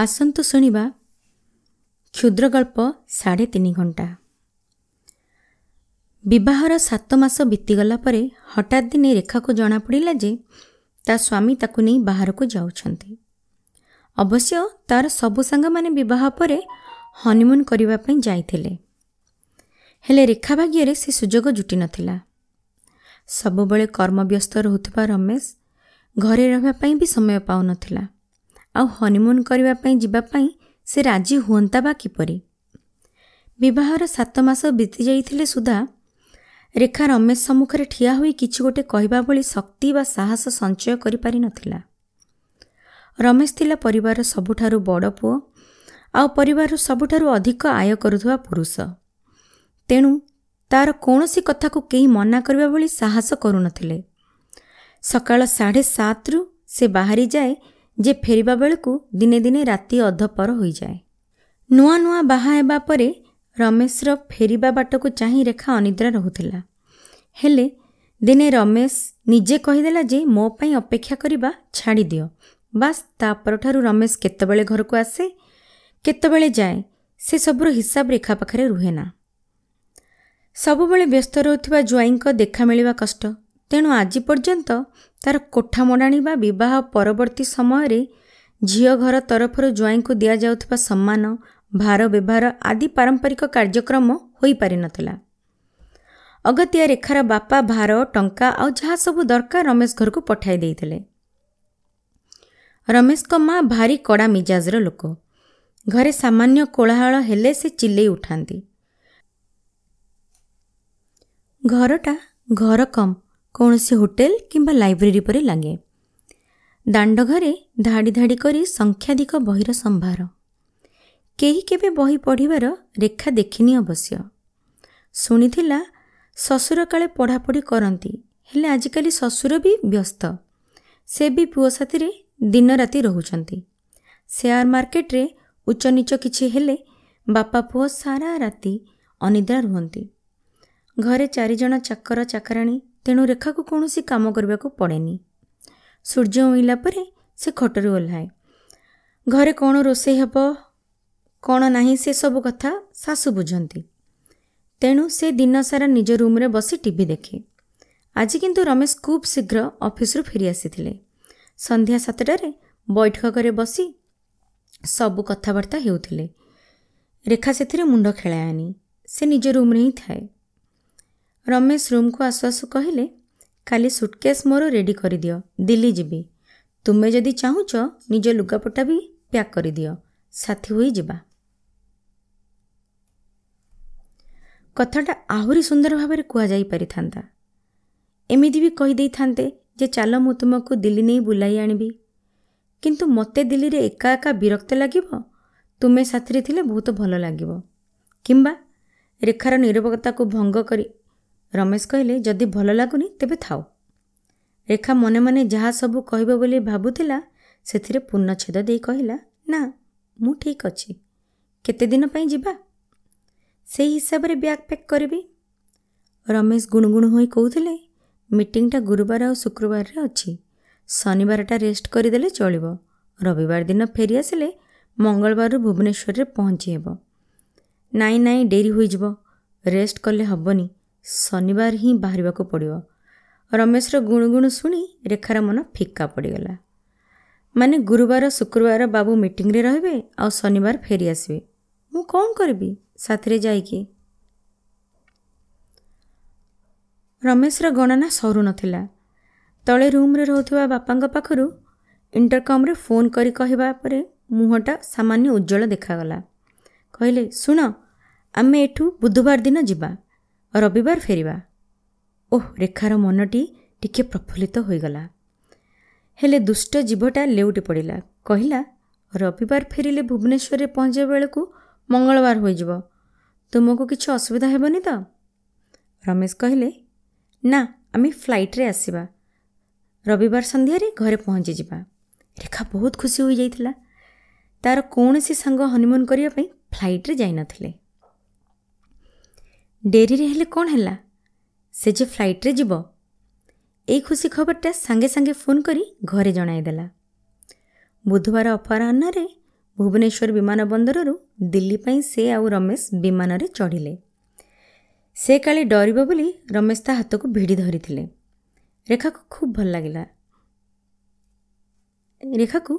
ଆସନ୍ତୁ ଶୁଣିବା କ୍ଷୁଦ୍ରଗଳ୍ପ ସାଢ଼େ ତିନି ଘଣ୍ଟା। ବିବାହର ସାତ ମାସ ବିତିଗଲା ପରେ ହଠାତ୍ ଦିନେ ରେଖାକୁ ଜଣାପଡ଼ିଲା ଯେ ତା ସ୍ୱାମୀ ତାକୁ ନେଇ ବାହାରକୁ ଯାଉଛନ୍ତି। ଅବଶ୍ୟ ତାର ସବୁ ସାଙ୍ଗମାନେ ବିବାହ ପରେ ହନିମୁନ୍ କରିବା ପାଇଁ ଯାଇଥିଲେ। ହେଲେ ରେଖା ଭାଗ୍ୟରେ ସେ ସୁଯୋଗ ଜୁଟି ନଥିଲା। ସବୁବେଳେ କର୍ମବ୍ୟସ୍ତ ରହୁଥିବା ରମେଶ ଘରେ ରହିବା ପାଇଁ ବି ସମୟ ପାଉନଥିଲା। ଆଉ ହନିମୁନ୍ କରିବା ପାଇଁ ଯିବା ପାଇଁ ସେ ରାଜି ହୁଅନ୍ତା ବା କିପରି? ବିବାହର ସାତ ମାସ ବିତି ଯାଇଥିଲେ ସୁଦ୍ଧା ରେଖା ରମେଶ ସମ୍ମୁଖରେ ଠିଆ ହୋଇ କିଛି ଗୋଟେ କହିବା ଭଳି ଶକ୍ତି ବା ସାହସ ସଞ୍ଚୟ କରିପାରିନଥିଲା ରମେଶ ଥିଲା ପରିବାରର ସବୁଠାରୁ ବଡ଼ ପୁଅ ଆଉ ପରିବାରର ସବୁଠାରୁ ଅଧିକ ଆୟ କରୁଥିବା ପୁରୁଷ। ତେଣୁ ତାର କୌଣସି କଥାକୁ କେହି ମନା କରିବା ଭଳି ସାହସ କରୁନଥିଲେ। ସକାଳ ସାଢ଼େ ସାତରୁ ସେ ବାହାରିଯାଏ ଯେ ଫେରିବା ବେଳକୁ ଦିନେ ଦିନେ ରାତି ଅଧପର ହୋଇଯାଏ। ନୂଆ ନୂଆ ବାହା ହେବା ପରେ ରମେଶର ଫେରିବା ବାଟକୁ ଚାହିଁ ରେଖା ଅନିଦ୍ରା ରହୁଥିଲା। ହେଲେ ଦିନେ ରମେଶ ନିଜେ କହିଦେଲା ଯେ ମୋ ପାଇଁ ଅପେକ୍ଷା କରିବା ଛାଡ଼ିଦିଅ। ବାସ୍ ତା ପରଠାରୁ ରମେଶ କେତେବେଳେ ଘରକୁ ଆସେ କେତେବେଳେ ଯାଏ ସେ ସବୁର ହିସାବ ରେଖା ପାଖରେ ରୁହେ ନା ସବୁବେଳେ ବ୍ୟସ୍ତ ରହୁଥିବା ଜ୍ୱାଇଁଙ୍କ ଦେଖା ମିଳିବା କଷ୍ଟ। ତେଣୁ ଆଜି ପର୍ଯ୍ୟନ୍ତ ତାର କୋଠା ମଡ଼ାଣି ବା ବିବାହ ପରବର୍ତ୍ତୀ ସମୟରେ ଝିଅ ଘର ତରଫରୁ ଜ୍ୱାଇଁଙ୍କୁ ଦିଆଯାଉଥିବା ସମ୍ମାନ ଭାର ବ୍ୟବହାର ଆଦି ପାରମ୍ପରିକ କାର୍ଯ୍ୟକ୍ରମ ହୋଇପାରିନଥିଲା ଅଗତିଆ ରେଖାର ବାପା ଭାର ଟଙ୍କା ଆଉ ଯାହା ସବୁ ଦରକାର ରମେଶ ଘରକୁ ପଠାଇ ଦେଇଥିଲେ। ରମେଶଙ୍କ ମା ଭାରି କଡ଼ା ମିଜାଜର ଲୋକ। ଘରେ ସାମାନ୍ୟ କୋଳାହଳ ହେଲେ ସେ ଚିଲେଇ ଉଠାନ୍ତି। ଘରଟା ଘର କମ୍ କୌଣସି ହୋଟେଲ କିମ୍ବା ଲାଇବ୍ରେରୀ ପରି ଲାଗେ। ଦାଣ୍ଡ ଘରେ ଧାଡ଼ି ଧାଡ଼ି କରି ସଂଖ୍ୟାଧିକ ବହିର ସମ୍ଭାର। କେହି କେବେ ବହି ପଢ଼ିବାର ରେଖା ଦେଖିନି ଅବଶ୍ୟ। ଶୁଣିଥିଲା ଶ୍ୱଶୁର କାଳେ ପଢ଼ାପଢ଼ି କରନ୍ତି ହେଲେ ଆଜିକାଲି ଶ୍ୱଶୁର ବି ବ୍ୟସ୍ତ। ସେ ବି ପୁଅ ସାଥିରେ ଦିନ ରାତି ରହୁଛନ୍ତି। ସେୟାର ମାର୍କେଟରେ ଉଚ୍ଚ ନିଚ କିଛି ହେଲେ ବାପା ପୁଅ ସାରା ରାତି ଅନିଦ୍ରା ରୁହନ୍ତି। ଘରେ ଚାରିଜଣ ଚାକର ଚାକରାଣୀ ତେଣୁ ରେଖାକୁ କୌଣସି କାମ କରିବାକୁ ପଡ଼େନି। ସୂର୍ଯ୍ୟ ଉଇଁଲା ପରେ ସେ ଖଟରୁ ଓହ୍ଲାଏ। ଘରେ କ'ଣ ରୋଷେଇ ହେବ କ'ଣ ନାହିଁ ସେସବୁ କଥା ଶାଶୁ ବୁଝନ୍ତି। ତେଣୁ ସେ ଦିନସାରା ନିଜ ରୁମ୍ରେ ବସି ଟିଭି ଦେଖେ। ଆଜି କିନ୍ତୁ ରମେଶ ଖୁବ୍ ଶୀଘ୍ର ଅଫିସରୁ ଫେରି ଆସିଥିଲେ। ସନ୍ଧ୍ୟା ସାତଟାରେ ବୈଠକରେ ବସି ସବୁ କଥାବାର୍ତ୍ତା ହେଉଥିଲେ। ରେଖା ସେଥିରେ ମୁଣ୍ଡ ଖେଳାଏନି। ସେ ନିଜ ରୁମ୍ରେ ହିଁ ଥାଏ। ରମେଶ ରୁମ୍କୁ ଆସୁ ଆସୁ କହିଲେ କାଲି ସୁଟକେସ୍ ମୋର ରେଡ଼ି କରିଦିଅ ଦିଲ୍ଲୀ ଯିବି। ତୁମେ ଯଦି ଚାହୁଁଛ ନିଜ ଲୁଗାପଟା ବି ପ୍ୟାକ୍ କରିଦିଅ ସାଥି ହୋଇ ଯିବା। କଥାଟା ଆହୁରି ସୁନ୍ଦର ଭାବରେ କୁହାଯାଇ ପାରିଥାନ୍ତା। ଏମିତି ବି କହିଦେଇଥାନ୍ତେ ଯେ ଚାଲ ମୁଁ ତୁମକୁ ଦିଲ୍ଲୀ ନେଇ ବୁଲାଇ ଆଣିବି। କିନ୍ତୁ ମୋତେ ଦିଲ୍ଲୀରେ ଏକା ଏକା ବିରକ୍ତ ଲାଗିବ? ତୁମେ ସାଥିରେ ଥିଲେ ବହୁତ ଭଲ ଲାଗିବ। କିମ୍ବା ରେଖାର ନିରବକତାକୁ ଭଙ୍ଗ କରି ରମେଶ କହିଲେ ଯଦି ଭଲ ଲାଗୁନି ତେବେ ଥାଉ ରେଖା ମନେ ମନେ ଯାହା ସବୁ କହିବ ବୋଲି ଭାବୁଥିଲା ସେଥିରେ ପୂର୍ଣ୍ଣଚ୍ଛେଦ ଦେଇ କହିଲା ନା ମୁଁ ଠିକ୍ ଅଛି। କେତେ ଦିନ ପାଇଁ ଯିବା? ସେଇ ହିସାବରେ ବ୍ୟାଗ୍ ପ୍ୟାକ୍ କରିବି ରମେଶ ଗୁଣୁଗୁଣୁ ହୋଇ କହୁଥିଲେ ମିଟିଂଟା ଗୁରୁବାର ଆଉ ଶୁକ୍ରବାରରେ ଅଛି। ଶନିବାରଟା ରେଷ୍ଟ କରିଦେଲେ ଚଳିବ। ରବିବାର ଦିନ ଫେରି ଆସିଲେ ମଙ୍ଗଳବାରରୁ ଭୁବନେଶ୍ୱରରେ ପହଞ୍ଚି ହେବ ନାଇଁ ନାଇଁ ଡେରି ହୋଇଯିବ। ରେଷ୍ଟ କଲେ ହେବନି। ଶନିବାର ହିଁ ବାହାରିବାକୁ ପଡ଼ିବ। ରମେଶର ଗୁଣୁଗୁଣୁ ଶୁଣି ରେଖାର ମନ ଫିକା ପଡ଼ିଗଲା। ମାନେ ଗୁରୁବାର ଶୁକ୍ରବାର ବାବୁ ମିଟିଂରେ ରହିବେ ଆଉ ଶନିବାର ଫେରି ଆସିବେ। ମୁଁ କ'ଣ କରିବି? ସାଥିରେ ଯାଇକି। ରମେଶର ଗଣନା ସରୁନଥିଲା ତଳେ ରୁମ୍ରେ ରହୁଥିବା ବାପାଙ୍କ ପାଖରୁ ଇଣ୍ଟରକମ୍ରେ ଫୋନ୍ କରି କହିବା ପରେ ମୁହଁଟା ସାମାନ୍ୟ ଉଜ୍ଜଳ ଦେଖାଗଲା। କହିଲେ ଶୁଣ ଆମେ ଏଠୁ ବୁଧବାର ଦିନ ଯିବା। ରବିବାର ଫେରିବା। ଓଃ ରେଖାର ମନଟି ଟିକିଏ ପ୍ରଫୁଲ୍ଲିତ ହୋଇଗଲା। ହେଲେ ଦୁଷ୍ଟ ଜୀବଟା ଲେଉଟି ପଡ଼ିଲା। କହିଲା ରବିବାର ଫେରିଲେ ଭୁବନେଶ୍ୱରରେ ପହଞ୍ଚିବା ବେଳକୁ ମଙ୍ଗଳବାର ହୋଇଯିବ। ତୁମକୁ କିଛି ଅସୁବିଧା ହେବନି ତ? ରମେଶ କହିଲେ ନା ଆମେ ଫ୍ଲାଇଟ୍ରେ ଆସିବା। ରବିବାର ସନ୍ଧ୍ୟାରେ ଘରେ ପହଞ୍ଚିଯିବା। ରେଖା ବହୁତ ଖୁସି ହୋଇଯାଇଥିଲା। ତା'ର କୌଣସି ସାଙ୍ଗ ହନିମୁନ୍ କରିବା ପାଇଁ ଫ୍ଲାଇଟ୍ରେ ଯାଇନଥିଲେ। ଡେରିରେ ହେଲେ କ'ଣ ହେଲା? ସେ ଯେ ଫ୍ଲାଇଟ୍ରେ ଯିବ। ଏଇ ଖୁସି ଖବରଟା ସାଙ୍ଗେ ସାଙ୍ଗେ ଫୋନ୍ କରି ଘରେ ଜଣାଇଦେଲା ବୁଧବାର ଅପରାହ୍ନରେ ଭୁବନେଶ୍ୱର ବିମାନ ବନ୍ଦରରୁ ଦିଲ୍ଲୀ ପାଇଁ ସେ ଆଉ ରମେଶ ବିମାନରେ ଚଢ଼ିଲେ। ସେ କାଳେ ଡରିବ ବୋଲି ରମେଶ ତା ହାତକୁ ଭିଡ଼ି ଧରିଥିଲେ। ରେଖାକୁ ଖୁବ୍ ଭଲ ଲାଗିଲା। ରେଖାକୁ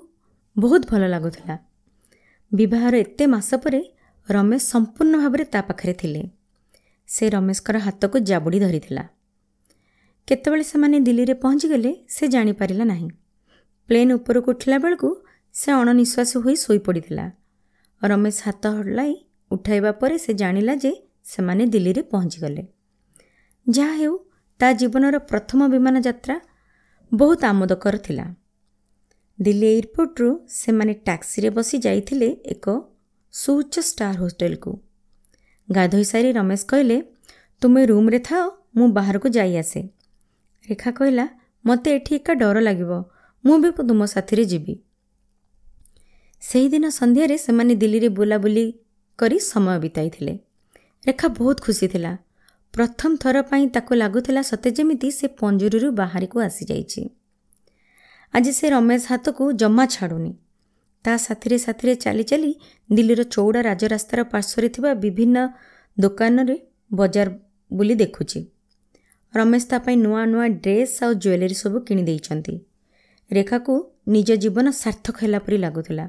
ବହୁତ ଭଲ ଲାଗୁଥିଲା। ବିବାହର ଏତେ ମାସ ପରେ ରମେଶ ସମ୍ପୂର୍ଣ୍ଣ ଭାବରେ ତା ପାଖରେ ଥିଲେ। ସେ ରମେଶଙ୍କର ହାତକୁ ଜାବୁଡ଼ି ଧରିଥିଲା। କେତେବେଳେ ସେମାନେ ଦିଲ୍ଲୀରେ ପହଞ୍ଚିଗଲେ ସେ ଜାଣିପାରିଲା ନାହିଁ। ପ୍ଲେନ୍ ଉପରକୁ ଉଠିଲା ବେଳକୁ ସେ ଅଣନିଶ୍ୱାସ ହୋଇ ଶୋଇପଡ଼ିଥିଲା। ରମେଶ ହାତ ହଲାଇ ଉଠାଇବା ପରେ ସେ ଜାଣିଲା ଯେ ସେମାନେ ଦିଲ୍ଲୀରେ ପହଞ୍ଚିଗଲେ। ଯାହା ହେଉ ତା ଜୀବନର ପ୍ରଥମ ବିମାନ ଯାତ୍ରା ବହୁତ ଆମୋଦକର ଥିଲା। ଦିଲ୍ଲୀ ଏୟାରପୋର୍ଟରୁ ସେମାନେ ଟ୍ୟାକ୍ସିରେ ବସି ଯାଇଥିଲେ ଏକ ସୁଉଚ୍ଚ ଷ୍ଟାର ହୋଟେଲକୁ ଗାଧୋଇ ସାରି ରମେଶ କହିଲେ ତୁମେ ରୁମ୍ରେ ଥାଅ ମୁଁ ବାହାରକୁ ଯାଇ ଆସେ। ରେଖା କହିଲା ମୋତେ ଏଠି ଏକା ଡର ଲାଗିବ ମୁଁ ବି ତୁମ ସାଥିରେ ଯିବି। ସେହିଦିନ ସନ୍ଧ୍ୟାରେ ସେମାନେ ଦିଲ୍ଲୀରେ ବୁଲାବୁଲି କରି ସମୟ ବିତାଇଥିଲେ। ରେଖା ବହୁତ ଖୁସି ଥିଲା। ପ୍ରଥମ ଥର ପାଇଁ ତାକୁ ଲାଗୁଥିଲା ସତେ ଯେମିତି ସେ ପଞ୍ଜୁରୀରୁ ବାହାରକୁ ଆସିଯାଇଛି। ଆଜି ସେ ରମେଶ ହାତକୁ ଜମା ଛାଡ଼ୁନି। ତା ସାଥିରେ ସାଥିରେ ଚାଲି ଚାଲି ଦିଲ୍ଲୀର ଚଉଡ଼ା ରାଜରାସ୍ତାର ପାର୍ଶ୍ୱରେ ଥିବା ବିଭିନ୍ନ ଦୋକାନରେ ବଜାର ବୁଲି ଦେଖୁଛି। ରମେଶ ତା ପାଇଁ ନୂଆ ନୂଆ ଡ୍ରେସ୍ ଆଉ ଜୁଏଲେରୀ ସବୁ କିଣିଦେଇଛନ୍ତି ରେଖାକୁ ନିଜ ଜୀବନ ସାର୍ଥକ ହେଲା ପରି ଲାଗୁଥିଲା।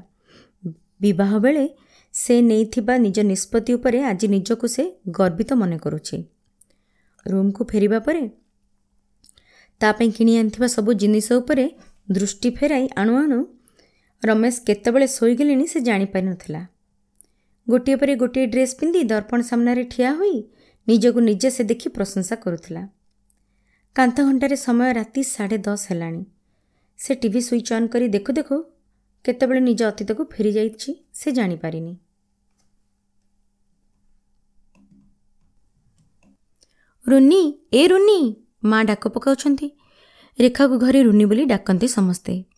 ବିବାହ ବେଳେ ସେ ନେଇଥିବା ନିଜ ନିଷ୍ପତ୍ତି ଉପରେ ଆଜି ନିଜକୁ ସେ ଗର୍ବିତ ମନେ କରୁଛି। ରୁମ୍କୁ ଫେରିବା ପରେ ତା ପାଇଁ କିଣି ଆଣିଥିବା ସବୁ ଜିନିଷ ଉପରେ ଦୃଷ୍ଟି ଫେରାଇ ଆଣୁ ଆଣୁ ରମେଶ କେତେବେଳେ ଶୋଇଗଲେଣି ସେ ଜାଣିପାରିନଥିଲା। ଗୋଟିଏ ପରେ ଗୋଟିଏ ଡ୍ରେସ୍ ପିନ୍ଧି ଦର୍ପଣ ସାମ୍ନାରେ ଠିଆ ହୋଇ ନିଜକୁ ନିଜେ ସେ ଦେଖି ପ୍ରଶଂସା କରୁଥିଲା। କାନ୍ଥ ଘଣ୍ଟାରେ ସମୟ ରାତି ସାଢ଼େ ଦଶ ହେଲାଣି। ସେ ଟିଭି ସୁଇଚ୍ ଅନ୍ କରି ଦେଖୁ ଦେଖୁ କେତେବେଳେ ନିଜ ଅତୀତକୁ ଫେରିଯାଇଛି ସେ ଜାଣିପାରିନି। ରୁନି ଏ ରୁନି ମା ଡାକ ପକାଉଛନ୍ତି। ରେଖାକୁ ଘରେ ରୁନି ବୋଲି ଡାକନ୍ତି ସମସ୍ତେ।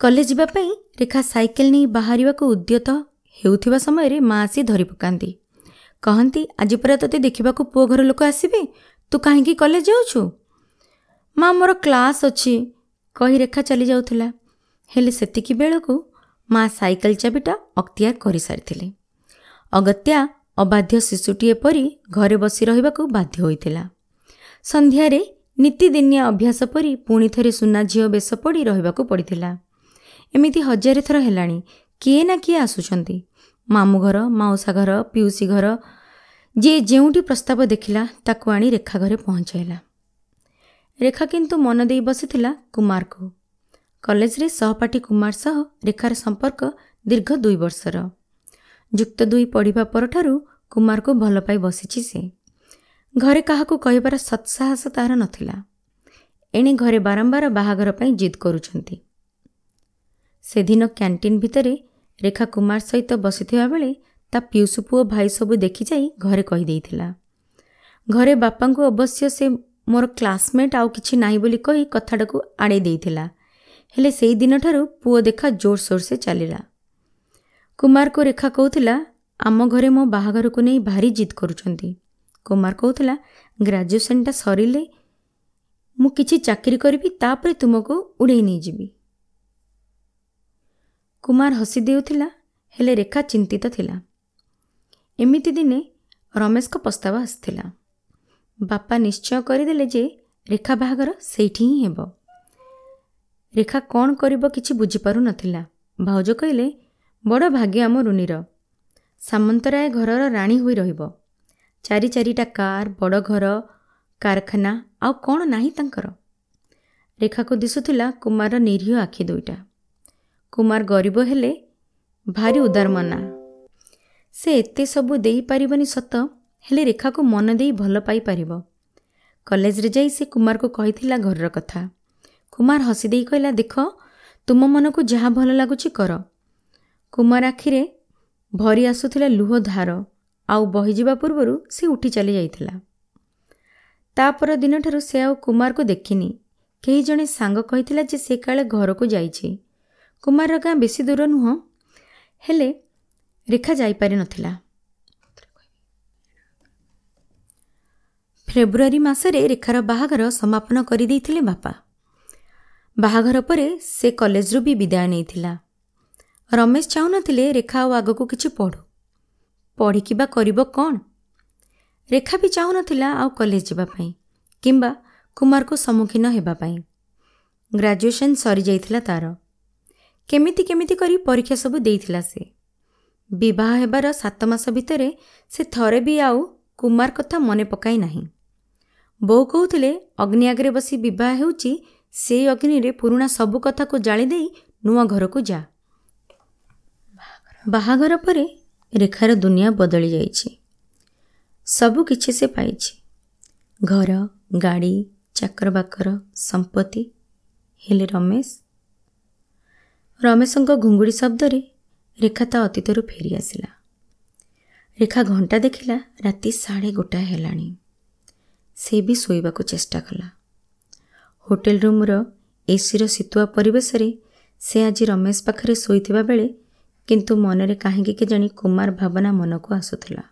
କଲେଜ ଯିବା ପାଇଁ ରେଖା ସାଇକେଲ ନେଇ ବାହାରିବାକୁ ଉଦ୍ୟତ ହେଉଥିବା ସମୟରେ ମା ଆସି ଧରି ପକାନ୍ତି। କହନ୍ତି ଆଜି ପରା ତୋତେ ଦେଖିବାକୁ ପୁଅ ଘର ଲୋକ ଆସିବେ? ତୁ କାହିଁକି କଲେଜ ଯାଉଛୁ? ମା ମୋର କ୍ଲାସ୍ ଅଛି କହି ରେଖା ଚାଲିଯାଉଥିଲା। ହେଲେ ସେତିକି ବେଳକୁ ମା ସାଇକେଲ ଚାବିଟା ଅକ୍ତିଆର କରିସାରିଥିଲେ। ଅଗତ୍ୟା ଅବାଧ୍ୟ ଶିଶୁଟିଏ ପରି ଘରେ ବସି ରହିବାକୁ ବାଧ୍ୟ ହୋଇଥିଲା। ସନ୍ଧ୍ୟାରେ ନୀତିଦିନିଆ ଅଭ୍ୟାସ ପରି ପୁଣି ଥରେ ସୁନା ଝିଅ ବେଶ ପଡ଼ି ରହିବାକୁ ପଡ଼ିଥିଲା। ଏମିତି ହଜାରେ ଥର ହେଲାଣି। କିଏ ନା କିଏ ଆସୁଛନ୍ତି। ମାମୁଁ ଘର ମାଉସା ଘର ପିଉସୀ ଘର ଯିଏ ଯେଉଁଠି ପ୍ରସ୍ତାବ ଦେଖିଲା ତାକୁ ଆଣି ରେଖା ଘରେ ପହଞ୍ଚାଇଲା। ରେଖା କିନ୍ତୁ ମନ ଦେଇ ବସିଥିଲା କୁମାରକୁ। କଲେଜରେ ସହପାଠୀ କୁମାର ସହ ରେଖାର ସମ୍ପର୍କ ଦୀର୍ଘ ଦୁଇ ବର୍ଷର। ଯୁକ୍ତ ଦୁଇ ପଢ଼ିବା ପରଠାରୁ କୁମାରକୁ ଭଲ ପାଇ ବସିଛି ସେ। ଘରେ କାହାକୁ କହିବାର ସତ୍ସାହସ ତାହାର ନଥିଲା। ଏଣେ ଘରେ ବାରମ୍ବାର ବାହାଘର ପାଇଁ ଜିଦ୍ କରୁଛନ୍ତି। ସେଦିନ କ୍ୟାଣ୍ଟିନ୍ ଭିତରେ ରେଖା କୁମାର ସହିତ ବସିଥିବା ବେଳେ ତା ପିଉସୁ ପୁଅ ଭାଇ ସବୁ ଦେଖିଯାଇ ଘରେ କହିଦେଇଥିଲା ଘରେ ବାପାଙ୍କୁ ଅବଶ୍ୟ ସେ ମୋର କ୍ଲାସମେଟ୍ ଆଉ କିଛି ନାହିଁ ବୋଲି କହି କଥାଟାକୁ ଆଡ଼େଇ ଦେଇଥିଲା। ହେଲେ ସେଇ ଦିନଠାରୁ ପୁଅ ଦେଖା ଜୋରସୋରସେ ଚାଲିଲା। କୁମାରକୁ ରେଖା କହୁଥିଲା ଆମ ଘରେ ମୋ ବାହାଘରକୁ ନେଇ ଭାରି ଜିଦ୍ କରୁଛନ୍ତି। କୁମାର କହୁଥିଲା ଗ୍ରାଜୁଏସନ୍ଟା ସରିଲେ ମୁଁ କିଛି ଚାକିରି କରିବି ତାପରେ ତୁମକୁ ଉଡ଼େଇ ନେଇଯିବି। କୁମାର ହସି ଦେଉଥିଲା ହେଲେ ରେଖା ଚିନ୍ତିତ ଥିଲା। ଏମିତି ଦିନେ ରମେଶଙ୍କ ପ୍ରସ୍ତାବ ଆସିଥିଲା। ବାପା ନିଶ୍ଚୟ କରିଦେଲେ ଯେ ରେଖା ବାହାଘର ସେଇଠି ହିଁ ହେବ। ରେଖା କ'ଣ କରିବ କିଛି ବୁଝିପାରୁନଥିଲା ଭାଉଜ କହିଲେ ବଡ଼ ଭାଗ୍ୟ ଆମ ରୁନିର। ସାମନ୍ତରାୟ ଘରର ରାଣୀ ହୋଇ ରହିବ। ଚାରି ଚାରିଟା କାର୍ ବଡ଼ ଘର କାରଖାନା ଆଉ କ'ଣ ନାହିଁ ତାଙ୍କର? ରେଖାକୁ ଦିଶୁଥିଲା କୁମାରର ନିରୀହ ଆଖି ଦୁଇଟା। କୁମାର ଗରିବ ହେଲେ ଭାରି ଉଦାରମନା ସେ ଏତେ ସବୁ ଦେଇପାରିବନି ସତ ହେଲେ ରେଖାକୁ ମନ ଦେଇ ଭଲ ପାଇପାରିବ କଲେଜରେ ଯାଇ ସେ କୁମାରକୁ କହିଥିଲା ଘରର କଥା। କୁମାର ହସି ଦେଇ କହିଲା ଦେଖ ତୁମ ମନକୁ ଯାହା ଭଲ ଲାଗୁଛି କର। କୁମାର ଆଖିରେ ଭରି ଆସୁଥିଲା ଲୁହ ଧାର। ଆଉ ବହିଯିବା ପୂର୍ବରୁ ସେ ଉଠି ଚାଲି ଯାଇଥିଲା। ତାପର ଦିନଠାରୁ ସେ ଆଉ କୁମାରକୁ ଦେଖିନି। କେହି ଜଣେ ସାଙ୍ଗ କହିଥିଲା ଯେ ସେ କାଳେ ଘରକୁ ଯାଇଛି। କୁମାରର ଗାଁ ବେଶୀ ଦୂର ନୁହଁ। ହେଲେ ରେଖା ଯାଇପାରିନଥିଲା ଫେବୃଆରୀ ମାସରେ ରେଖାର ବାହାଘର ସମାପନ କରିଦେଇଥିଲେ ବାପା। ବାହାଘର ପରେ ସେ କଲେଜରୁ ବି ବିଦାୟ ନେଇଥିଲା। ରମେଶ ଚାହୁଁନଥିଲେ ରେଖା ଆଉ ଆଗକୁ କିଛି ପଢ଼ୁ। ପଢ଼ିକି ବା କରିବ କ'ଣ? ରେଖା ବି ଚାହୁଁନଥିଲା ଆଉ କଲେଜ ଯିବା ପାଇଁ କିମ୍ବା କୁମାରକୁ ସମ୍ମୁଖୀନ ହେବା ପାଇଁ। ଗ୍ରାଜୁଏସନ୍ ସରିଯାଇଥିଲା ତା'ର। କେମିତି କେମିତି କରି ପରୀକ୍ଷା ସବୁ ଦେଇଥିଲା ସେ। ବିବାହ ହେବାର ସାତ ମାସ ଭିତରେ ସେ ଥରେ ବି ଆଉ କୁମାର କଥା ମନେ ପକାଇ ନାହିଁ। ବୋଉ କହୁଥିଲେ ଅଗ୍ନି ଆଗରେ ବସି ବିବାହ ହେଉଛି ସେଇ ଅଗ୍ନିରେ ପୁରୁଣା ସବୁ କଥାକୁ ଜାଳି ଦେଇ ନୂଆ ଘରକୁ ଯା। ବାହାଘର ପରେ ରେଖାର ଦୁନିଆ ବଦଳି ଯାଇଛି। ସବୁ କିଛି ସେ ପାଇଛି। ଘର ଗାଡ଼ି ଚାକର ବାକର ସମ୍ପତ୍ତି ହେଲେ ରମେଶ ରମେଶଙ୍କ ଘୁଙ୍ଗୁଡ଼ି ଶବ୍ଦରେ ରେଖା ତା ଅତୀତରୁ ଫେରି ଆସିଲା। ରେଖା ଘଣ୍ଟା ଦେଖିଲା ରାତି ସାଢ଼େ ଗୋଟାଏ ହେଲାଣି। ସେ ବି ଶୋଇବାକୁ ଚେଷ୍ଟା କଲା। ହୋଟେଲ ରୁମ୍ର ଏସିର ଶୀତୁଆ ପରିବେଶରେ ସେ ଆଜି ରମେଶ ପାଖରେ ଶୋଇଥିବା ବେଳେ କିନ୍ତୁ ମନରେ କାହିଁକି କେଜାଣି କୁମାର ଭାବନା ମନକୁ ଆସୁଥିଲା।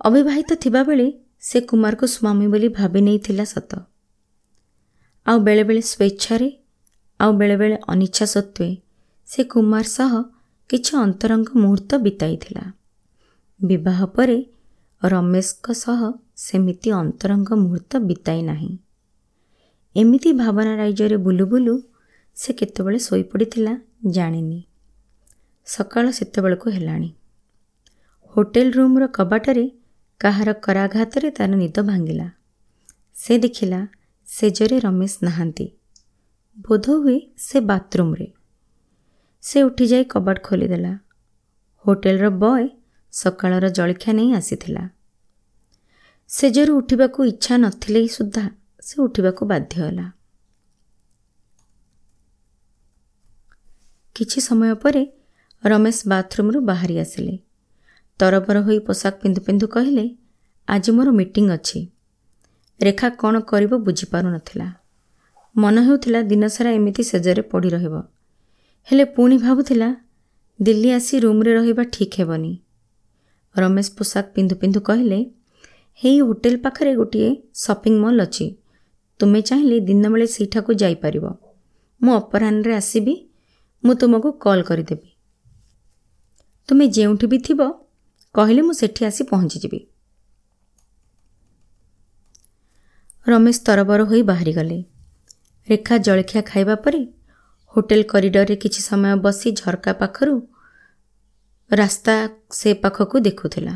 ଅବିବାହିତ ଥିବାବେଳେ ସେ କୁମାରକୁ ସ୍ୱାମୀ ବୋଲି ଭାବି ନେଇଥିଲା ସତ। ଆଉ ବେଳେବେଳେ ସ୍ୱେଚ୍ଛାରେ ଆଉ ବେଳେବେଳେ ଅନିଚ୍ଛା ସତ୍ତ୍ୱେ ସେ କୁମାର ସହ କିଛି ଅନ୍ତରଙ୍ଗ ମୁହୂର୍ତ୍ତ ବିତାଇଥିଲା। ବିବାହ ପରେ ରମେଶଙ୍କ ସହ ସେମିତି ଅନ୍ତରଙ୍ଗ ମୁହୂର୍ତ୍ତ ବିତାଇ ନାହିଁ। ଏମିତି ଭାବନା ରାଜ୍ୟରେ ବୁଲୁ ବୁଲୁ ସେ କେତେବେଳେ ଶୋଇପଡ଼ିଥିଲା ଜାଣିନି। ସକାଳ ସେତେବେଳକୁ ହେଲାଣି। ହୋଟେଲ ରୁମ୍ର କବାଟରେ କାହାର କରାଘାତରେ ତା'ର ନିଦ ଭାଙ୍ଗିଲା। ସେ ଦେଖିଲା ସେଜରେ ରମେଶ ନାହାନ୍ତି। ବୋଧହୁଏ ସେ ବାଥରୁମ୍ରେ। ସେ ଉଠିଯାଇ କବାଟ ଖୋଲିଦେଲା। ହୋଟେଲର ବୟ ସକାଳର ଜଳଖିଆ ନେଇ ଆସିଥିଲା। ସେଜରୁ ଉଠିବାକୁ ଇଚ୍ଛା ନଥିଲେ ସୁଦ୍ଧା ସେ ଉଠିବାକୁ ବାଧ୍ୟ ହେଲା। କିଛି ସମୟ ପରେ ରମେଶ ବାଥରୁମ୍ରୁ ବାହାରି ଆସିଲେ। ତରବର ହୋଇ ପୋଷାକ ପିନ୍ଧୁ ପିନ୍ଧୁ କହିଲେ ଆଜି ମୋର ମିଟିଂ ଅଛି। ରେଖା କ'ଣ କରିବ ବୁଝିପାରୁନଥିଲା। ମନ ହେଉଥିଲା ଦିନସାରା ଏମିତି ସେଜରେ ପଡ଼ି ରହିବ। ହେଲେ ପୁଣି ଭାବୁଥିଲା ଦିଲ୍ଲୀ ଆସି ରୁମ୍ରେ ରହିବା ଠିକ୍ ହେବନି। ରମେଶ ପୋଷାକ ପିନ୍ଧୁ ପିନ୍ଧୁ କହିଲେ ହେଇ ହୋଟେଲ ପାଖରେ ଗୋଟିଏ ସପିଂ ମଲ୍ ଅଛି। ତୁମେ ଚାହିଁଲେ ଦିନବେଳେ ସେଇଠାକୁ ଯାଇପାରିବ। ମୁଁ ଅପରାହ୍ନରେ ଆସିବି ମୁଁ ତୁମକୁ କଲ୍ କରିଦେବି। ତୁମେ ଯେଉଁଠି ବି ଥିବ କହିଲେ ମୁଁ ସେଠି ଆସି ପହଞ୍ଚିଯିବି। ରମେଶ ତରବର ହୋଇ ବାହାରିଗଲେ। ରେଖା ଜଳଖିଆ ଖାଇବା ପରେ ହୋଟେଲ କରିଡରରେ କିଛି ସମୟ ବସି ଝରକା ପାଖରୁ ରାସ୍ତା ସେ ପାଖକୁ ଦେଖୁଥିଲା।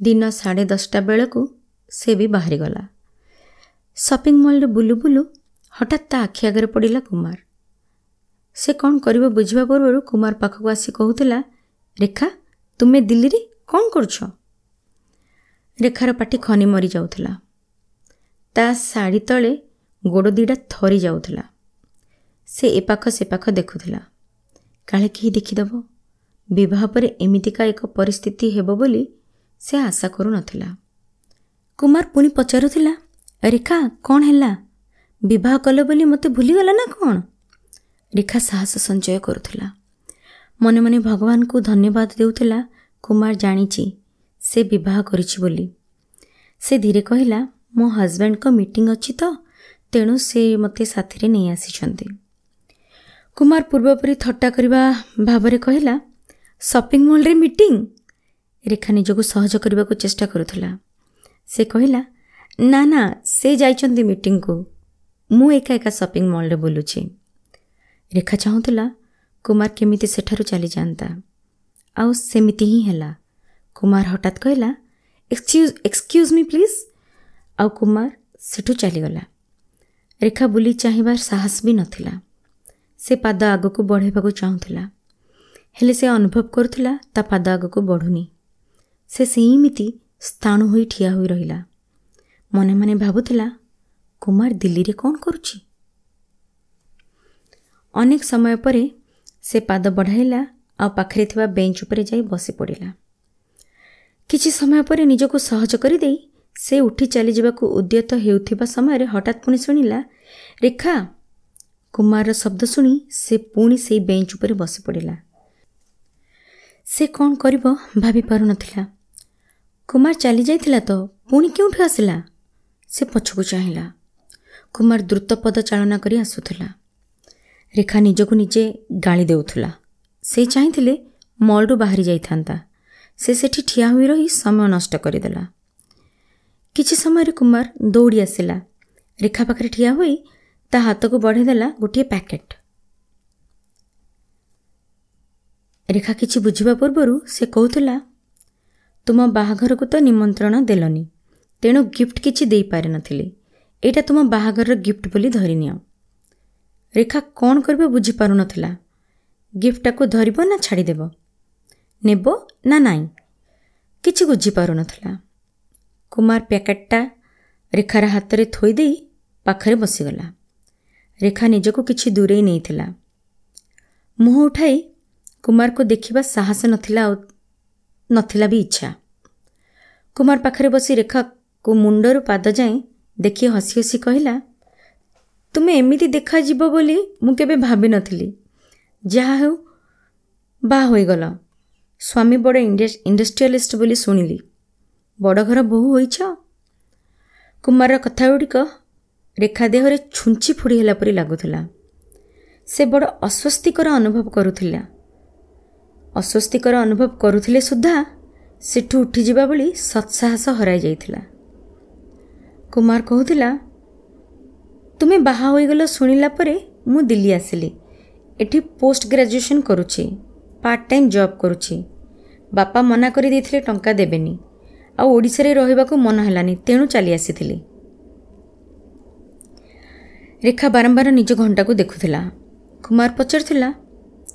ଦିନ ସାଢ଼େ ଦଶଟା ବେଳକୁ ସେ ବି ବାହାରିଗଲା। ସପିଂ ମଲ୍ରେ ବୁଲୁ ବୁଲୁ ହଠାତ୍ ତା ଆଖି ଆଗରେ ପଡ଼ିଲା କୁମାର। ସେ କ'ଣ କରିବ ବୁଝିବା ପୂର୍ବରୁ କୁମାର ପାଖକୁ ଆସି କହୁଥିଲା ରେଖା ତୁମେ ଦିଲ୍ଲୀରେ କ'ଣ କରୁଛ? ରେଖାର ପାଟି ଖନି ମରିଯାଉଥିଲା। ତା ଶାଢ଼ୀ ତଳେ ଗୋଡ଼ ଦୁଇଟା ଥରି ଯାଉଥିଲା। ସେ ଏ ପାଖ ସେ ପାଖ ଦେଖୁଥିଲା। କାଳେ କେହି ଦେଖିଦେବ? ବିବାହ ପରେ ଏମିତିକା ଏକ ପରିସ୍ଥିତି ହେବ ବୋଲି ସେ ଆଶା କରୁନଥିଲା। କୁମାର ପୁଣି ପଚାରୁଥିଲା ରେଖା କ'ଣ ହେଲା? ବିବାହ କଲ ବୋଲି ମୋତେ ଭୁଲିଗଲା ନା କ'ଣ? ରେଖା ସାହସ ସଞ୍ଚୟ କରୁଥିଲା। ମନେ ମନେ ଭଗବାନଙ୍କୁ ଧନ୍ୟବାଦ ଦେଉଥିଲା କୁମାର ଜାଣିଛି ସେ ବିବାହ କରିଛି ବୋଲି। ସେ ଧୀରେ କହିଲା ମୋ ହଜବେଣ୍ଡଙ୍କ ମିଟିଂ ଅଛି ତ? ତେଣୁ ସେ ମୋତେ ସାଥିରେ ନେଇ ଆସିଛନ୍ତି। କୁମାର ପୂର୍ବପରି ଥଟ୍ଟା କରିବା ଭାବରେ କହିଲା ସପିଂ ମଲ୍ରେ ମିଟିଂ ରେଖା ନିଜକୁ ସହଜ କରିବାକୁ ଚେଷ୍ଟା କରୁଥିଲା। ସେ କହିଲା ନା ନା ସେ ଯାଇଛନ୍ତି ମିଟିଂକୁ। ମୁଁ ଏକା ଏକା ସପିଂ ମଲ୍ରେ ବୁଲୁଛି ରେଖା ଚାହୁଁଥିଲା କୁମାର କେମିତି ସେଠାରୁ ଚାଲିଯାଆନ୍ତା ଆଉ ସେମିତି ହିଁ ହେଲା। କୁମାର ହଠାତ୍ କହିଲା ଏକ୍ସକ୍ୟୁଜ୍ ଏକ୍ସକ୍ୟୁଜ୍ ମି ପ୍ଲିଜ୍ ଆଉ କୁମାର ସେଠୁ ଚାଲିଗଲା। ରେଖା ବୁଲି ଚାହିଁବାର ସାହସ ବି ନଥିଲା। ସେ ପାଦ ଆଗକୁ ବଢ଼ାଇବାକୁ ଚାହୁଁଥିଲା। ହେଲେ ସେ ଅନୁଭବ କରୁଥିଲା ତା ପାଦ ଆଗକୁ ବଢ଼ୁନି। ସେ ସେମିତି ସ୍ଥାଣୁ ହୋଇ ଠିଆ ହୋଇ ରହିଲା। ମନେ ମନେ ଭାବୁଥିଲା କୁମାର ଦିଲ୍ଲୀରେ କ'ଣ କରୁଛି? ଅନେକ ସମୟ ପରେ ସେ ପାଦ ବଢ଼ାଇଲା ଆଉ ପାଖରେ ଥିବା ବେଞ୍ଚ ଉପରେ ଯାଇ ବସି ପଡ଼ିଲା କିଛି ସମୟ ପରେ ନିଜକୁ ସହଜ କରିଦେଇ ସେ ଉଠି ଚାଲିଯିବାକୁ ଉଦ୍ୟତ ହେଉଥିବା ସମୟରେ ହଠାତ୍ ପୁଣି ଶୁଣିଲା ରେଖା! କୁମାରର ଶବ୍ଦ ଶୁଣି ସେ ପୁଣି ସେଇ ବେଞ୍ଚ ଉପରେ ବସି ପଡ଼ିଲା ସେ କ'ଣ କରିବ ଭାବିପାରୁନଥିଲା। କୁମାର ଚାଲିଯାଇଥିଲା ତ ପୁଣି କେଉଁଠୁ ଆସିଲା? ସେ ପଛକୁ ଚାହିଁଲା। କୁମାର ଦ୍ରୁତ ପଦ ଚାଳନା କରି ଆସୁଥିଲା। ରେଖା ନିଜକୁ ନିଜେ ଗାଳି ଦେଉଥିଲା। ସେ ଚାହିଁଥିଲେ ମଲ୍ରୁ ବାହାରି ଯାଇଥାନ୍ତା। ସେ ସେଠି ଠିଆ ହୋଇ ରହି ସମୟ ନଷ୍ଟ କରିଦେଲା। କିଛି ସମୟରେ କୁମାର ଦୌଡ଼ି ଆସିଲା। ରେଖା ପାଖରେ ଠିଆ ହୋଇ ତା ହାତକୁ ବଢ଼େଇଦେଲା ଗୋଟିଏ ପ୍ୟାକେଟ୍। ରେଖା କିଛି ବୁଝିବା ପୂର୍ବରୁ ସେ କହୁଥିଲା ତୁମ ବାହାଘରକୁ ତ ନିମନ୍ତ୍ରଣ ଦେଲନି ତେଣୁ ଗିଫ୍ଟ କିଛି ଦେଇପାରିନଥିଲି ଏଇଟା ତୁମ ବାହାଘରର ଗିଫ୍ଟ ବୋଲି ଧରିନିଅ ରେଖା କ'ଣ କରିବ ବୁଝିପାରୁନଥିଲା ଗିଫ୍ଟଟାକୁ ଧରିବ ନା ଛାଡ଼ିଦେବ? ନେବ ନା ନାଇଁ? କିଛି ବୁଝିପାରୁନଥିଲା କୁମାର ପ୍ୟାକେଟଟା ରେଖାର ହାତରେ ଥୋଇଦେଇ ପାଖରେ ବସିଗଲା। ରେଖା ନିଜକୁ କିଛି ଦୂରେଇ ନେଇଥିଲା। ମୁହଁ ଉଠାଇ କୁମାରକୁ ଦେଖିବା ସାହସ ନଥିଲା ଆଉ ନଥିଲା ବି ଇଚ୍ଛା। କୁମାର ପାଖରେ ବସି ରେଖାକୁ ମୁଣ୍ଡରୁ ପାଦ ଯାଏଁ ଦେଖି ହସି ହସି କହିଲା ତୁମେ ଏମିତି ଦେଖାଯିବ ବୋଲି ମୁଁ କେବେ ଭାବିନଥିଲି ଯାହା ହେଉ ବାହା ହୋଇଗଲ। ସ୍ୱାମୀ ବଡ଼ ଇଣ୍ଡଷ୍ଟ୍ରିଆଲିଷ୍ଟ ବୋଲି ଶୁଣିଲି। ବଡ଼ ଘର ବୋହୂ ହୋଇଛ? କୁମାରର କଥାଗୁଡ଼ିକ ରେଖା ଦେହରେ ଛୁଞ୍ଚି ଫୁଡ଼ି ହେଲା ପରି ଲାଗୁଥିଲା। ସେ ବଡ଼ ଅସ୍ୱସ୍ତିକର ଅନୁଭବ କରୁଥିଲା। ଅସ୍ୱସ୍ତିକର ଅନୁଭବ କରୁଥିଲେ ସୁଦ୍ଧା ସେଠୁ ଉଠିଯିବା ଭଳି ସତ୍ସାହସ ହରାଇ ଯାଇଥିଲା। କୁମାର କହୁଥିଲା ତୁମେ ବାହା ହୋଇଗଲ ଶୁଣିଲା ପରେ ମୁଁ ଦିଲ୍ଲୀ ଆସିଲି। ଏଠି ପୋଷ୍ଟ ଗ୍ରାଜୁଏସନ୍ କରୁଛି ପାର୍ଟ ଟାଇମ୍ ଜବ୍ କରୁଛି। ବାପା ମନା କରିଦେଇଥିଲେ ଟଙ୍କା ଦେବେନି। ଆଉ ଓଡ଼ିଶାରେ ରହିବାକୁ ମନ ହେଲାନି ତେଣୁ ଚାଲି ଆସିଥିଲି। ରେଖା ବାରମ୍ବାର ନିଜ ଘଣ୍ଟାକୁ ଦେଖୁଥିଲା। କୁମାର ପଚାରୁଥିଲା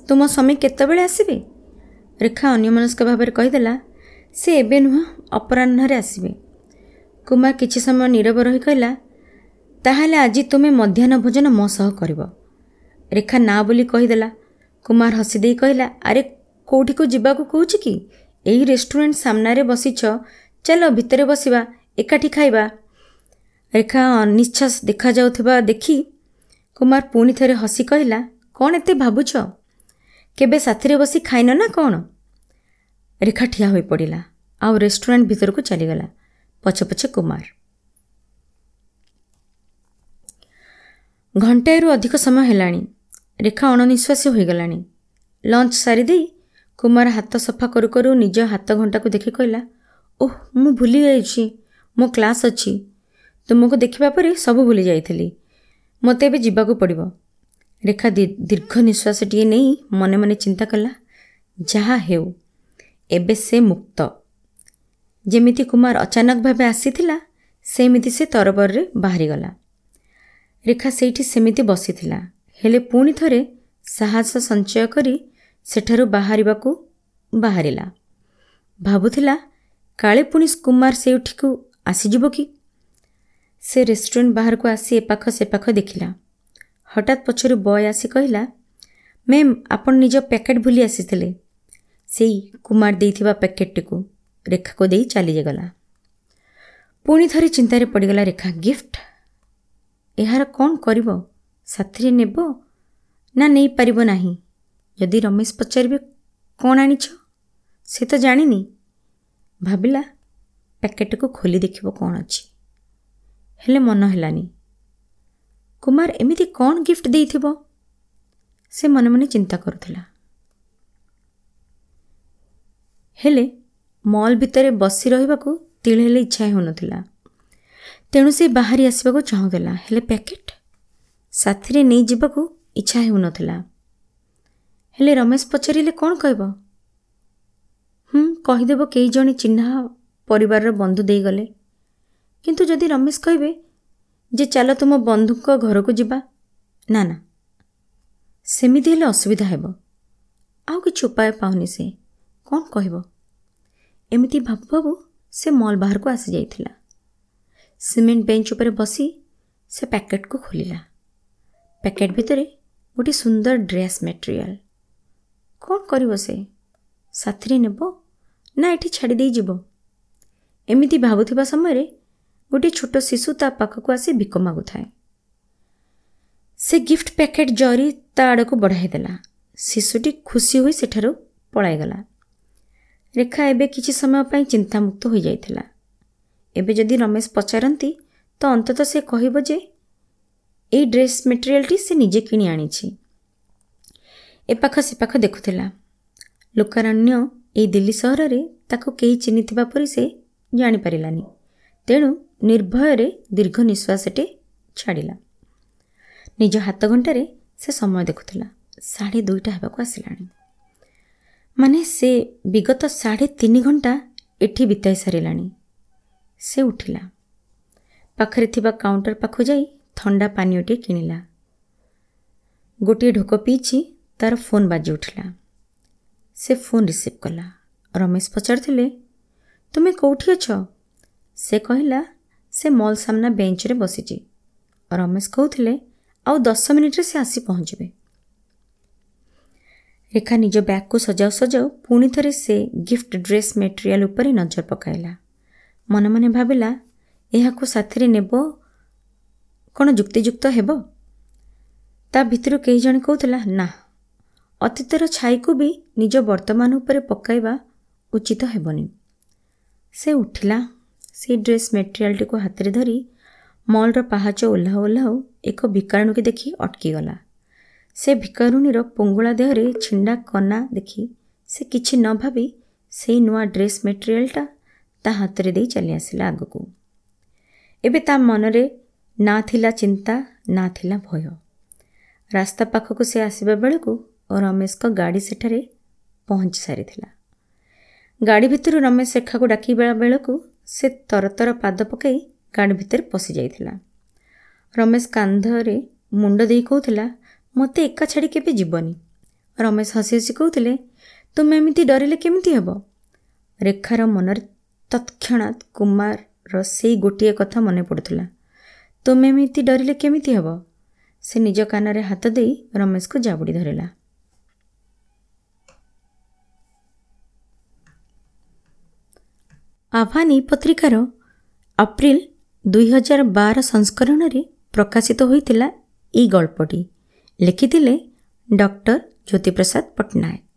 ତୁମ ସ୍ୱାମୀ କେତେବେଳେ ଆସିବେ? ରେଖା ଅନ୍ୟମନସ୍କ ଭାବରେ କହିଦେଲା ସେ ଏବେ ନୁହଁ ଅପରାହ୍ନରେ ଆସିବେ। କୁମାର କିଛି ସମୟ ନୀରବ ରହି କହିଲା ତାହେଲେ ଆଜି ତୁମେ ମଧ୍ୟାହ୍ନ ଭୋଜନ ମୋ ସହ କରିବ। ରେଖା ନା ବୋଲି କହିଦେଲା। କୁମାର ହସିଦେଇ କହିଲା ଆରେ କେଉଁଠିକୁ ଯିବାକୁ କହୁଛି କି? ଏଇ ରେଷ୍ଟୁରାଣ୍ଟ ସାମ୍ନାରେ ବସିଛ ଚାଲ ଭିତରେ ବସିବା ଏକାଠି ଖାଇବା। ରେଖା ଅନିଚ୍ଛା ଦେଖାଯାଉଥିବା ଦେଖି କୁମାର ପୁଣି ଥରେ ହସି କହିଲା କ'ଣ ଏତେ ଭାବୁଛ? କେବେ ସାଥିରେ ବସି ଖାଇନ ନା କ'ଣ? ରେଖା ଠିଆ ହୋଇପଡ଼ିଲା ଆଉ ରେଷ୍ଟୁରାଣ୍ଟ ଭିତରକୁ ଚାଲିଗଲା ପଛେ ପଛେ କୁମାର। ଘଣ୍ଟାଏରୁ ଅଧିକ ସମୟ ହେଲାଣି ରେଖା ଅଣନିଶ୍ୱାସୀ ହୋଇଗଲାଣି। ଲଞ୍ଚ ସାରିଦେଇ କୁମାର ହାତ ସଫା କରୁ କରୁ ନିଜ ହାତ ଘଣ୍ଟାକୁ ଦେଖି କହିଲା ଓହ ମୁଁ ଭୁଲି ଯାଇଛି। ମୋ କ୍ଲାସ୍ ଅଛି। ତୁମକୁ ଦେଖିବା ପରେ ସବୁ ଭୁଲି ଯାଇଥିଲି। ମୋତେ ଏବେ ଯିବାକୁ ପଡ଼ିବ। ରେଖା ଦୀର୍ଘ ନିଶ୍ୱାସଟିଏ ନେଇ ମନେ ମନେ ଚିନ୍ତା କଲା ଯାହା ହେଉ ଏବେ ସେ ମୁକ୍ତ। ଯେମିତି କୁମାର ଅଚାନକ ଭାବେ ଆସିଥିଲା ସେମିତି ସେ ତରବରରେ ବାହାରିଗଲା। ରେଖା ସେଇଠି ସେମିତି ବସିଥିଲା। ହେଲେ ପୁଣି ଥରେ ସାହସ ସଞ୍ଚୟ କରି ସେଠାରୁ ବାହାରିବାକୁ ବାହାରିଲା। ଭାବୁଥିଲା କାଳେ ପୁଣି କୁମାର ସେଇଠିକୁ ଆସିଯିବ କି? ସେ ରେଷ୍ଟୁରାଣ୍ଟ ବାହାରକୁ ଆସି ଏପାଖ ସେପାଖ ଦେଖିଲା। ହଠାତ୍ ପଛରୁ ବୟ ଆସି କହିଲା ମ୍ୟାମ୍ ଆପଣ ନିଜ ପ୍ୟାକେଟ୍ ଭୁଲି ଆସିଥିଲେ ସେଇ କୁମାର ଦେଇଥିବା ପ୍ୟାକେଟ୍ଟିକୁ ରେଖାକୁ ଦେଇ ଚାଲିଗଲା। ପୁଣି ଥରେ ଚିନ୍ତାରେ ପଡ଼ିଗଲା ରେଖା ଗିଫ୍ଟ? ଏହାର କ'ଣ କରିବ? ସାଥିରେ ନେବ ନା ନେଇପାରିବ ନାହିଁ? ଯଦି ରମେଶ ପଚାରିବେ କ'ଣ ଆଣିଛ? ସେ ତ ଜାଣିନି। ଭାବିଲା ପ୍ୟାକେଟ୍କୁ ଖୋଲି ଦେଖିବ କ'ଣ ଅଛି ହେଲେ ମନ ହେଲାନି। କୁମାର ଏମିତି କ'ଣ ଗିଫ୍ଟ ଦେଇଥିବ ସେ ମନେ ମନେ ଚିନ୍ତା କରୁଥିଲା। ହେଲେ ମଲ୍ ଭିତରେ ବସି ରହିବାକୁ ତିଳେ ହେଲେ ଇଚ୍ଛା ହେଉନଥିଲା। ତେଣୁ ସେ ବାହାରି ଆସିବାକୁ ଚାହୁଁଥିଲା। ହେଲେ ପ୍ୟାକେଟ୍? ସାଥିରେ ନେଇଯିବାକୁ ଇଚ୍ଛା ହେଉନଥିଲା। ହେଲେ ରମେଶ ପଚାରିଲେ କ'ଣ କହିବ? ହୁଁ କହିଦେବ କେହି ଜଣେ ଚିହ୍ନା ପରିବାରର ବନ୍ଧୁ ଦେଇଗଲେ। କିନ୍ତୁ ଯଦି ରମେଶ କହିବେ ଯେ ଚାଲ ତୁମ ବନ୍ଧୁଙ୍କ ଘରକୁ ଯିବା ନା ନା ସେମିତି ହେଲେ ଅସୁବିଧା ହେବ। ଆଉ କିଛି ଉପାୟ ପାଉନି ସେ। କ'ଣ କହିବ? ଏମିତି ଭାବୁ ଭାବୁ ସେ ମଲ୍ ବାହାରକୁ ଆସିଯାଇଥିଲା। ସିମେଣ୍ଟ ବେଞ୍ଚ ଉପରେ ବସି ସେ ପ୍ୟାକେଟ୍କୁ ଖୋଲିଲା। ପ୍ୟାକେଟ୍ ଭିତରେ ଗୋଟିଏ ସୁନ୍ଦର ଡ୍ରେସ୍ ମେଟେରିଆଲ। କ'ଣ କରିବ ସେ? ସାଥିରେ ନେବ? ନା ଏଠି ଛାଡ଼ି ଦେଇଯିବ ଏମିତି ଭାବୁଥିବା ସମୟରେ ଗୋଟିଏ ଛୋଟ ଶିଶୁ ତା ପାଖକୁ ଆସି ଭିକ ମାଗୁଥାଏ। ସେ ଗିଫ୍ଟ ପ୍ୟାକେଟ୍ ଜରି ତା ଆଡ଼କୁ ବଢ଼ାଇଦେଲା ଶିଶୁଟି ଖୁସି ହୋଇ ସେଠାରୁ ପଳାଇଗଲା। ରେଖା ଏବେ କିଛି ସମୟ ପାଇଁ ଚିନ୍ତାମୁକ୍ତ ହୋଇଯାଇଥିଲା। ଏବେ ଯଦି ରମେଶ ପଚାରନ୍ତି ତ ଅନ୍ତତଃ ସେ କହିବ ଯେ ଏଇ ଡ୍ରେସ୍ ମେଟେରିଆଲଟି ସେ ନିଜେ କିଣି ଆଣିଛି। ଏପାଖ ସେପାଖ ଦେଖୁଥିଲା। ଲୋକାରଣ୍ୟ ଏଇ ଦିଲ୍ଲୀ ସହରରେ ତାକୁ କେହି ଚିହ୍ନିଥିବା ପରି ସେ ଜାଣିପାରିଲାନି। ତେଣୁ ନିର୍ଭୟରେ ଦୀର୍ଘ ନିଶ୍ୱାସଟେ ଛାଡ଼ିଲା। ନିଜ ହାତ ଘଣ୍ଟାରେ ସେ ସମୟ ଦେଖୁଥିଲା। ସାଢ଼େ ଦୁଇଟା ହେବାକୁ ଆସିଲାଣି। ମାନେ ସେ ବିଗତ ସାଢ଼େ ତିନି ଘଣ୍ଟା ଏଠି ବିତାଇ ସାରିଲାଣି। ସେ ଉଠିଲା। ପାଖରେ ଥିବା କାଉଣ୍ଟର ପାଖକୁ ଯାଇ ଥଣ୍ଡା ପାନୀୟଟିଏ କିଣିଲା। ଗୋଟିଏ ଢୋକ ପିଇଛି ତାର ଫୋନ୍ ବାଜି ଉଠିଲା। ସେ ଫୋନ୍ ରିସିଭ୍ କଲା। ରମେଶ ପଚାରୁଥିଲେ ତୁମେ କେଉଁଠି ଅଛ? ସେ କହିଲା ସେ ମଲ୍ ସାମ୍ନା ବେଞ୍ଚରେ ବସିଛି। ରମେଶ କହୁଥିଲେ ଆଉ ଦଶ ମିନିଟ୍ରେ ସେ ଆସି ପହଞ୍ଚିବେ। ରେଖା ନିଜ ବ୍ୟାଗ୍କୁ ସଜାଉ ସଜାଉ ପୁଣି ଥରେ ସେ ଗିଫ୍ଟ ଡ୍ରେସ୍ ମେଟେରିଆଲ ଉପରେ ନଜର ପକାଇଲା। ମନେ ମନେ ଭାବିଲା ଏହାକୁ ସାଥିରେ ନେବ? କ'ଣ ଯୁକ୍ତିଯୁକ୍ତ ହେବ? ତା ଭିତରୁ କେହି ଜଣେ କହୁଥିଲା ନା। ଅତୀତର ଛାଇକୁ ବି ନିଜ ବର୍ତ୍ତମାନ ଉପରେ ପକାଇବା ଉଚିତ ହେବନି। ସେ ଉଠିଲା। ସେଇ ଡ୍ରେସ୍ ମେଟେରିଆଲଟିକୁ ହାତରେ ଧରି ମଲ୍ର ପାହାଚ ଓହ୍ଲାଉ ଓହ୍ଲାଉ ଏକ ଭିକାରୁଣୀକୁ ଦେଖି ଅଟକିଗଲା। ସେ ଭିକାରୁଣୀର ପଙ୍ଗୁଳା ଦେହରେ ଛିଣ୍ଡା କନା ଦେଖି ସେ କିଛି ନ ଭାବି ସେଇ ନୂଆ ଡ୍ରେସ୍ ମେଟେରିଆଲଟା ତା ହାତରେ ଦେଇ ଚାଲି ଆସିଲା ଆଗକୁ। ଏବେ ତା ମନରେ ନା ଥିଲା ଚିନ୍ତା ନା ଥିଲା ଭୟ। ରାସ୍ତା ପାଖକୁ ସେ ଆସିବା ବେଳକୁ ରମେଶଙ୍କ ଗାଡ଼ି ସେଠାରେ ପହଞ୍ଚି ସାରିଥିଲା। ଗାଡ଼ି ଭିତରୁ ରମେଶ ରେଖାକୁ ଡାକିବା ବେଳକୁ ସେ ତରତର ପାଦ ପକାଇ ଗାଡ଼ି ଭିତରେ ପଶି ଯାଇଥିଲା। ରମେଶ କାନ୍ଧରେ ମୁଣ୍ଡ ଦେଇ କହୁଥିଲା ମୋତେ ଏକା ଛାଡ଼ି କେବେ ଯିବନି? ରମେଶ ହସି ହସି କହୁଥିଲେ ତୁମେ ଏମିତି ଡରିଲେ କେମିତି ହେବ? ରେଖାର ମନରେ ତତ୍କ୍ଷଣାତ୍ କୁମାରର ସେଇ ଗୋଟିଏ କଥା ମନେ ପଡ଼ୁଥିଲା ତୁମେ ଏମିତି ଡରିଲେ କେମିତି ହେବ? ସେ ନିଜ କାନରେ ହାତ ଦେଇ ରମେଶକୁ ଜାବୁଡ଼ି ଧରିଲା। ଆହ୍ୱାନୀ ପତ୍ରିକାର ଅପ୍ରିଲ ଦୁଇହଜାର ବାର ସଂସ୍କରଣରେ ପ୍ରକାଶିତ ହୋଇଥିଲା ଏହି ଗଳ୍ପଟି। ଲେଖିଥିଲେ ଡକ୍ଟର ଜ୍ୟୋତିପ୍ରସାଦ ପଟ୍ଟନାୟକ।